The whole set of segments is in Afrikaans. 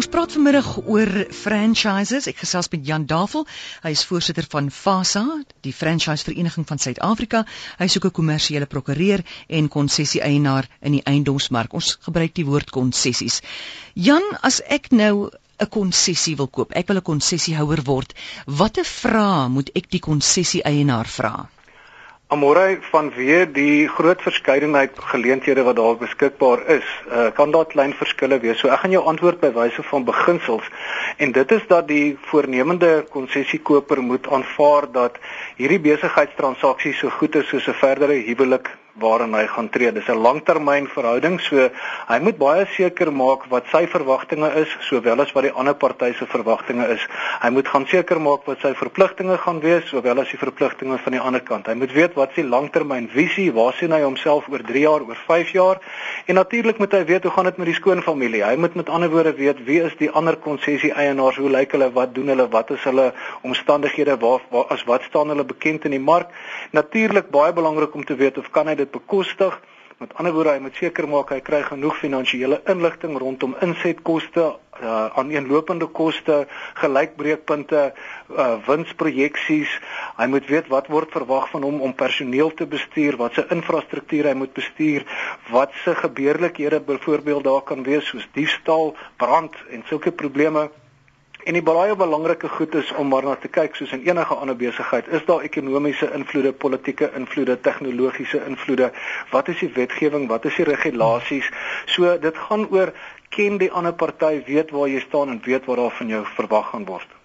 Ons praat vanmiddag oor franchises. Ek gesels met Jan Davel. Hy is voorsitter van FASA, die Franchise Vereniging van Suid-Afrika. Hy is ook 'n kommersiële prokureur en konsessie-eienaar in die eiendomsmark. Ons gebruik die woord konsessies. Jan, as ek nou 'n konsessie wil koop, ek wil 'n konsessiehouer word, watter vrae moet ek die konsessie-eienaar vra? Amore vanweë die groot verskeidenheid geleenthede wat daar beskikbaar is, uh, kan daar klein verskille wees. So ek gaan jou antwoord by wyse van beginsels en dit is dat die voornemende konsessiekoper moet aanvaar dat hierdie besigheidstransaksie so goed is soos 'n verdere huwelik waarin hy gaan tree. Dis 'n langtermynverhouding, so hy moet baie seker maak wat sy verwagtinge is, sowel as wat die ander party se verwagtinge is. Hy moet gaan seker maak wat sy verpligtinge gaan wees, sowel as die verpligtinge van die ander kant. Hy moet weet wat sy langtermynvisie, waar sien hy homself oor 3 jaar, oor 5 jaar? En natuurlik moet hy weet hoe gaan dit met die skoonfamilie? Hy moet met ander woorde weet wie is die ander konsessie eienaars, hoe lyk hulle, wat doen hulle, wat is hulle omstandighede, waar, waar as wat staan hulle bekend in die mark? Natuurlik baie belangrik om te weet of kan hy dit bekostig. Met ander woorde, hy moet seker maak hy kry genoeg finansiële inligting rondom insetkoste, uh, aaneenlopende koste, gelykbreekpunte, uh, winsprojeksies. Hy moet weet wat word verwag van hom om personeel te bestuur, wat se infrastruktuur hy moet bestuur, wat se gebeurlikhede byvoorbeeld daar kan wees soos diefstal, brand en sulke probleme. En die baie belangrike goed is om maar na te kyk soos in enige ander besigheid, is daar ekonomiese invloede, politieke invloede, tegnologiese invloede, wat is die wetgewing, wat is die regulasies? So dit gaan oor ken die ander party, weet waar jy staan en weet wat daar van jou verwag gaan word.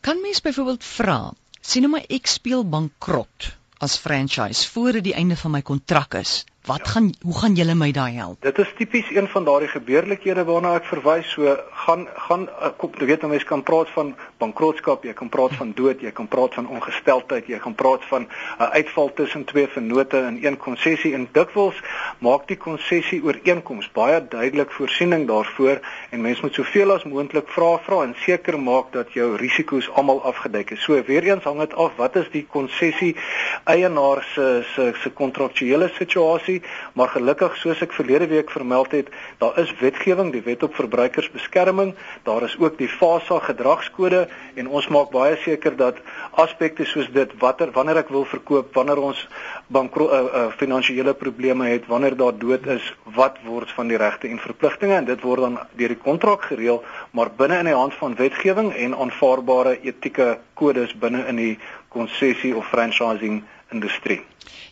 Kan mens byvoorbeeld vra, sien nou maar ek speel bankrot as franchise voor dit die einde van my kontrak is. Wat ja. gaan hoe gaan julle my daai help? Dit is tipies een van daardie gebeurlikhede waarna ek verwys. So gaan gaan eh, kom jy weet mense kan praat van bankrotskap, jy kan praat van dood, jy kan praat van ongesteldheid, jy kan praat van 'n uh, uitval tussen twee vennote in een konsessie en dikwels maak die konsessie ooreenkoms baie duidelik voorsiening daarvoor en mense moet soveel as moontlik vra vra en seker maak dat jou risiko's almal afgedek is. So weer eens hang dit af wat is die konsessie eienaar se se se kontraktuele situasie maar gelukkig soos ek verlede week vermeld het, daar is wetgewing, die Wet op Verbruikersbeskerming, daar is ook die FASA gedragskode en ons maak baie seker dat aspekte soos dit watter wanneer ek wil verkoop, wanneer ons bankro uh, uh, finansiële probleme het, wanneer daar dood is, wat word van die regte en verpligtinge? En dit word dan deur die kontrak gereël, maar binne in die hand van wetgewing en aanvaarbare etieke kodes binne in die konsessie of franchising industrie.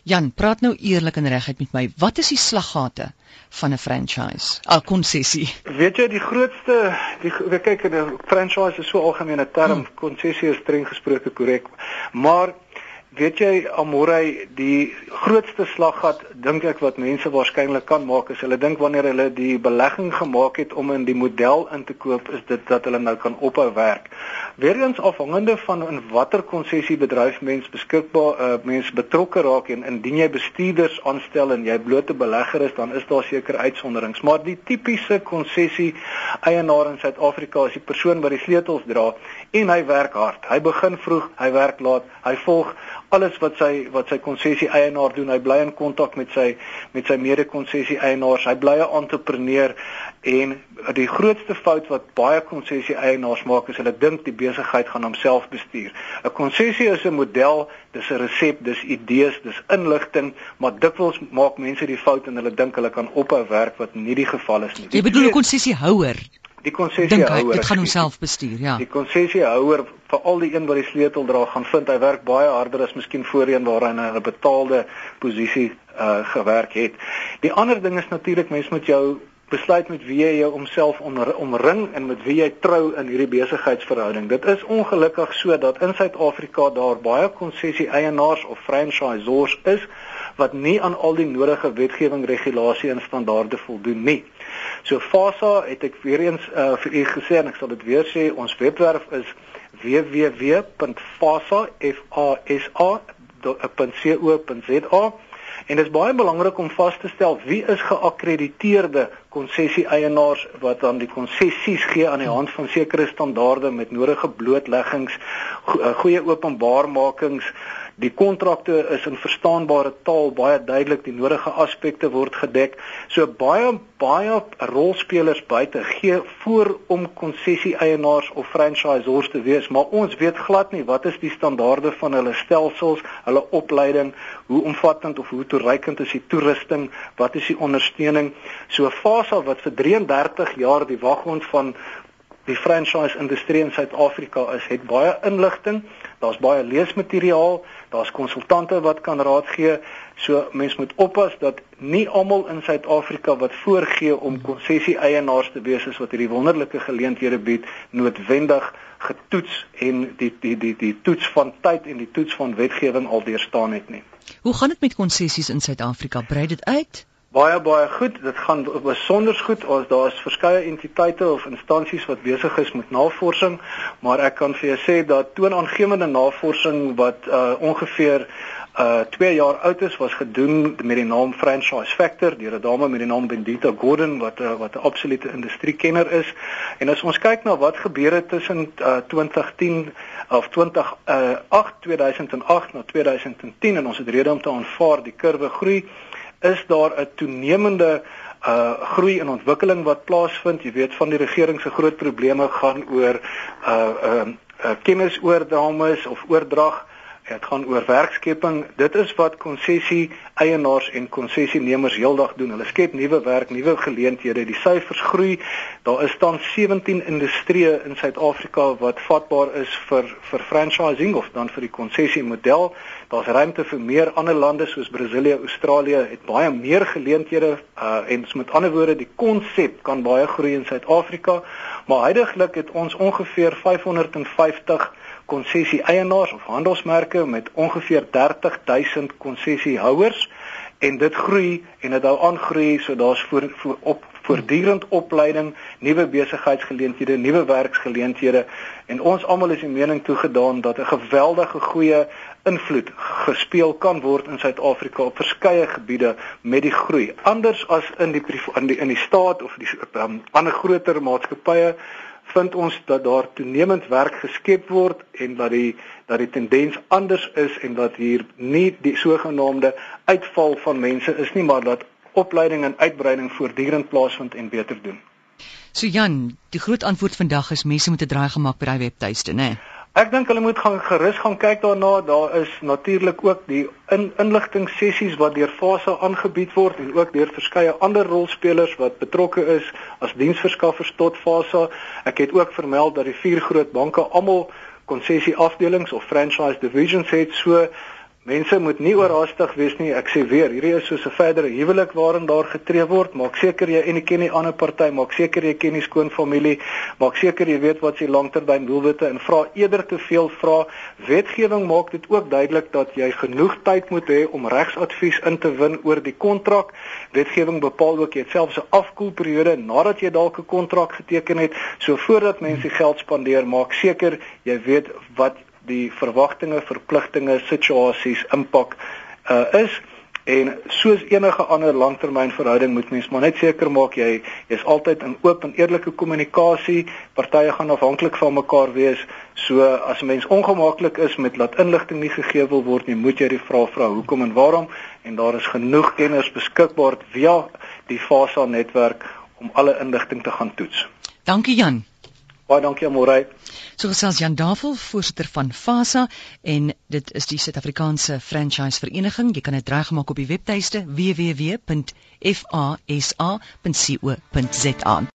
Jan, praat nou eerlik en reguit met my. Wat is die slaggate van 'n franchise? Al konsessie. Weet jy die grootste die kyk 'n franchise is so algemene term, hmm. konsessie is streng gesproke korrek. Maar Weet jy Amorey die grootste slaggat dink ek wat mense waarskynlik kan maak is hulle dink wanneer hulle die belegging gemaak het om in die model in te koop is dit dat hulle nou kan ophou werk. Weerens afhangende van in watter konsessiebedryf mens beskikbaar uh, mens betrokke raak en indien jy bestuurders aanstel en jy blote belegger is dan is daar seker uitsonderings, maar die tipiese konsessie eienaar in Suid-Afrika is die persoon wat die sleutels dra en hy werk hard. Hy begin vroeg, hy werk laat, hy volg alles wat sy wat sy konsessie eienaar doen. Hy bly in kontak met sy met sy mede-konsessie eienaars. Hy bly 'n entrepreneur en die grootste fout wat baie konsessie eienaars maak is hulle dink die besigheid gaan homself bestuur. 'n Konsessie is 'n model, dis 'n resep, dis idees, dis inligting, maar dikwels maak mense die fout en hulle dink hulle kan ophou werk wat nie die geval is nie. Jy bedoel 'n konsessiehouer die konsessiehouer dit gaan homself bestuur ja. die konsessiehouer vir al die een wat die sleutel dra gaan vind hy werk baie harder as miskien voorheen waar hy 'n betaalde posisie uh, gewerk het. Die ander ding is natuurlik mens moet jou besluit met wie jy jou omself omring en met wie jy trou in hierdie besigheidsverhouding. Dit is ongelukkig so dat in Suid-Afrika daar baie konsessie eienaars of franchisors is wat nie aan al die nodige wetgewing, regulasie en standaarde voldoen nie. So FASA het ek weer eens uh, vir u gesê en ek sal dit weer sê, ons webwerf is www.fasa.co.za en dit is baie belangrik om vas te stel wie is geakkrediteerde konsessie-eienaars wat dan die konsessies gee aan die hand van sekere standaarde met nodige blootleggings, goeie openbaarmakings Die kontrakte is in verstaanbare taal baie duidelik, die nodige aspekte word gedek. So baie baie rolspelers buite gee voor om konsessie eienaars of franchisors te wees, maar ons weet glad nie wat is die standaarde van hulle stelsels, hulle opleiding, hoe omvattend of hoe toereikend is die toerusting, wat is die ondersteuning? So Fasa wat vir 33 jaar die waghond van die franchise industrie in Suid-Afrika is, het baie inligting, daar's baie leesmateriaal, daar's konsultante wat kan raad gee. So mens moet oppas dat nie almal in Suid-Afrika wat voorgee om konsessie eienaars te wees is wat hierdie wonderlike geleenthede bied, noodwendig getoets en die die die die toets van tyd en die toets van wetgewing al deurstaan het nie. Hoe gaan dit met konsessies in Suid-Afrika? Brei dit uit? Baie baie goed. Dit gaan besonder goed. Ons daar is verskeie entiteite of instansies wat besig is met navorsing, maar ek kan vir jou sê dat toonaangewende navorsing wat uh ongeveer uh 2 jaar oud is was gedoen met die naam Franchise Factor deur 'n dame met die naam Bendita Gordon wat uh, wat 'n absolute industriekenner is. En as ons kyk na wat gebeur het tussen uh 2010 of 20 uh 8 2008 na 2010 en ons het rede om te aanvaar die kurwe groei is daar 'n toenemende uh groei en ontwikkeling wat plaasvind. Jy weet van die regering se groot probleme gaan oor uh uh, uh kennisoordrames of oordrag Dit gaan oor werkskepping. Dit is wat konsessie eienaars en konsessienemers heeldag doen. Hulle skep nuwe werk, nuwe geleenthede. Die syfers groei. Daar is dan 17 industrieë in Suid-Afrika wat vatbaar is vir vir franchising of dan vir die konsessie model. Daar's ruimte vir meer ander lande soos Brasilië, Australië het baie meer geleenthede uh en met ander woorde die konsep kan baie groei in Suid-Afrika. Maar heidaglik het ons ongeveer 550 konsessie eienaars of handelsmerke met ongeveer 30000 konsessiehouers en dit groei en dit hou aan groei so daar's voor, voor op voortdurend opleiding, nuwe besigheidsgeleenthede, nuwe werksgeleenthede en ons almal is die mening toegedaan dat 'n geweldige goeie invloed gespeel kan word in Suid-Afrika op verskeie gebiede met die groei. Anders as in die in die in die staat of die um, ander groter maatskappye vind ons dat daar toenemend werk geskep word en dat die dat die tendens anders is en dat hier nie die sogenaamde uitval van mense is nie maar dat opleiding en uitbreiding voortdurend plaasvind en beter doen. So Jan, die groot antwoord vandag is mense moet 'n draai gemaak by daai webtuiste, né? Nee? Ek dink hulle moet gaan gerus gaan kyk daarna. Daar is natuurlik ook die in, inligting sessies wat deur Fasa aangebied word en ook deur verskeie ander rolspelers wat betrokke is as diensverskaffers tot Fasa. Ek het ook vermeld dat die vier groot banke almal konsessie afdelings of franchise divisions het. So Mense moet nie oorhaastig wees nie. Ek sê weer, hierdie is soos 'n verdere huwelik waarin daar getree word. Maak seker jy en jy ken die ander party, maak seker jy ken die skoonfamilie, maak seker jy weet wat se langtermyn doelwitte en vra eerder te veel vra. Wetgewing maak dit ook duidelik dat jy genoeg tyd moet hê om regsadvies in te win oor die kontrak. Wetgewing bepaal ook jy het selfs 'n afkoelperiode nadat jy dalk 'n kontrak geteken het. So voordat mense geld spandeer, maak seker jy weet wat die verwagtinge, verpligtinge, situasies, impak uh is en soos enige ander langtermynverhouding moet mens maar net seker maak jy is altyd in oop en eerlike kommunikasie. Partye gaan afhanklik van mekaar wees. So as 'n mens ongemaklik is met laat inligting nie gegee wil word nie, moet jy die vraag vra hoekom en waarom en daar is genoeg kenners beskikbaar via die FASA netwerk om alle inligting te gaan toets. Dankie Jan. Baie dankie Amorey. So gesels Jan Davel, voorsitter van FASA en dit is die Suid-Afrikaanse Franchise Vereniging. Jy kan dit reggemaak op die webtuiste www.fasa.co.za.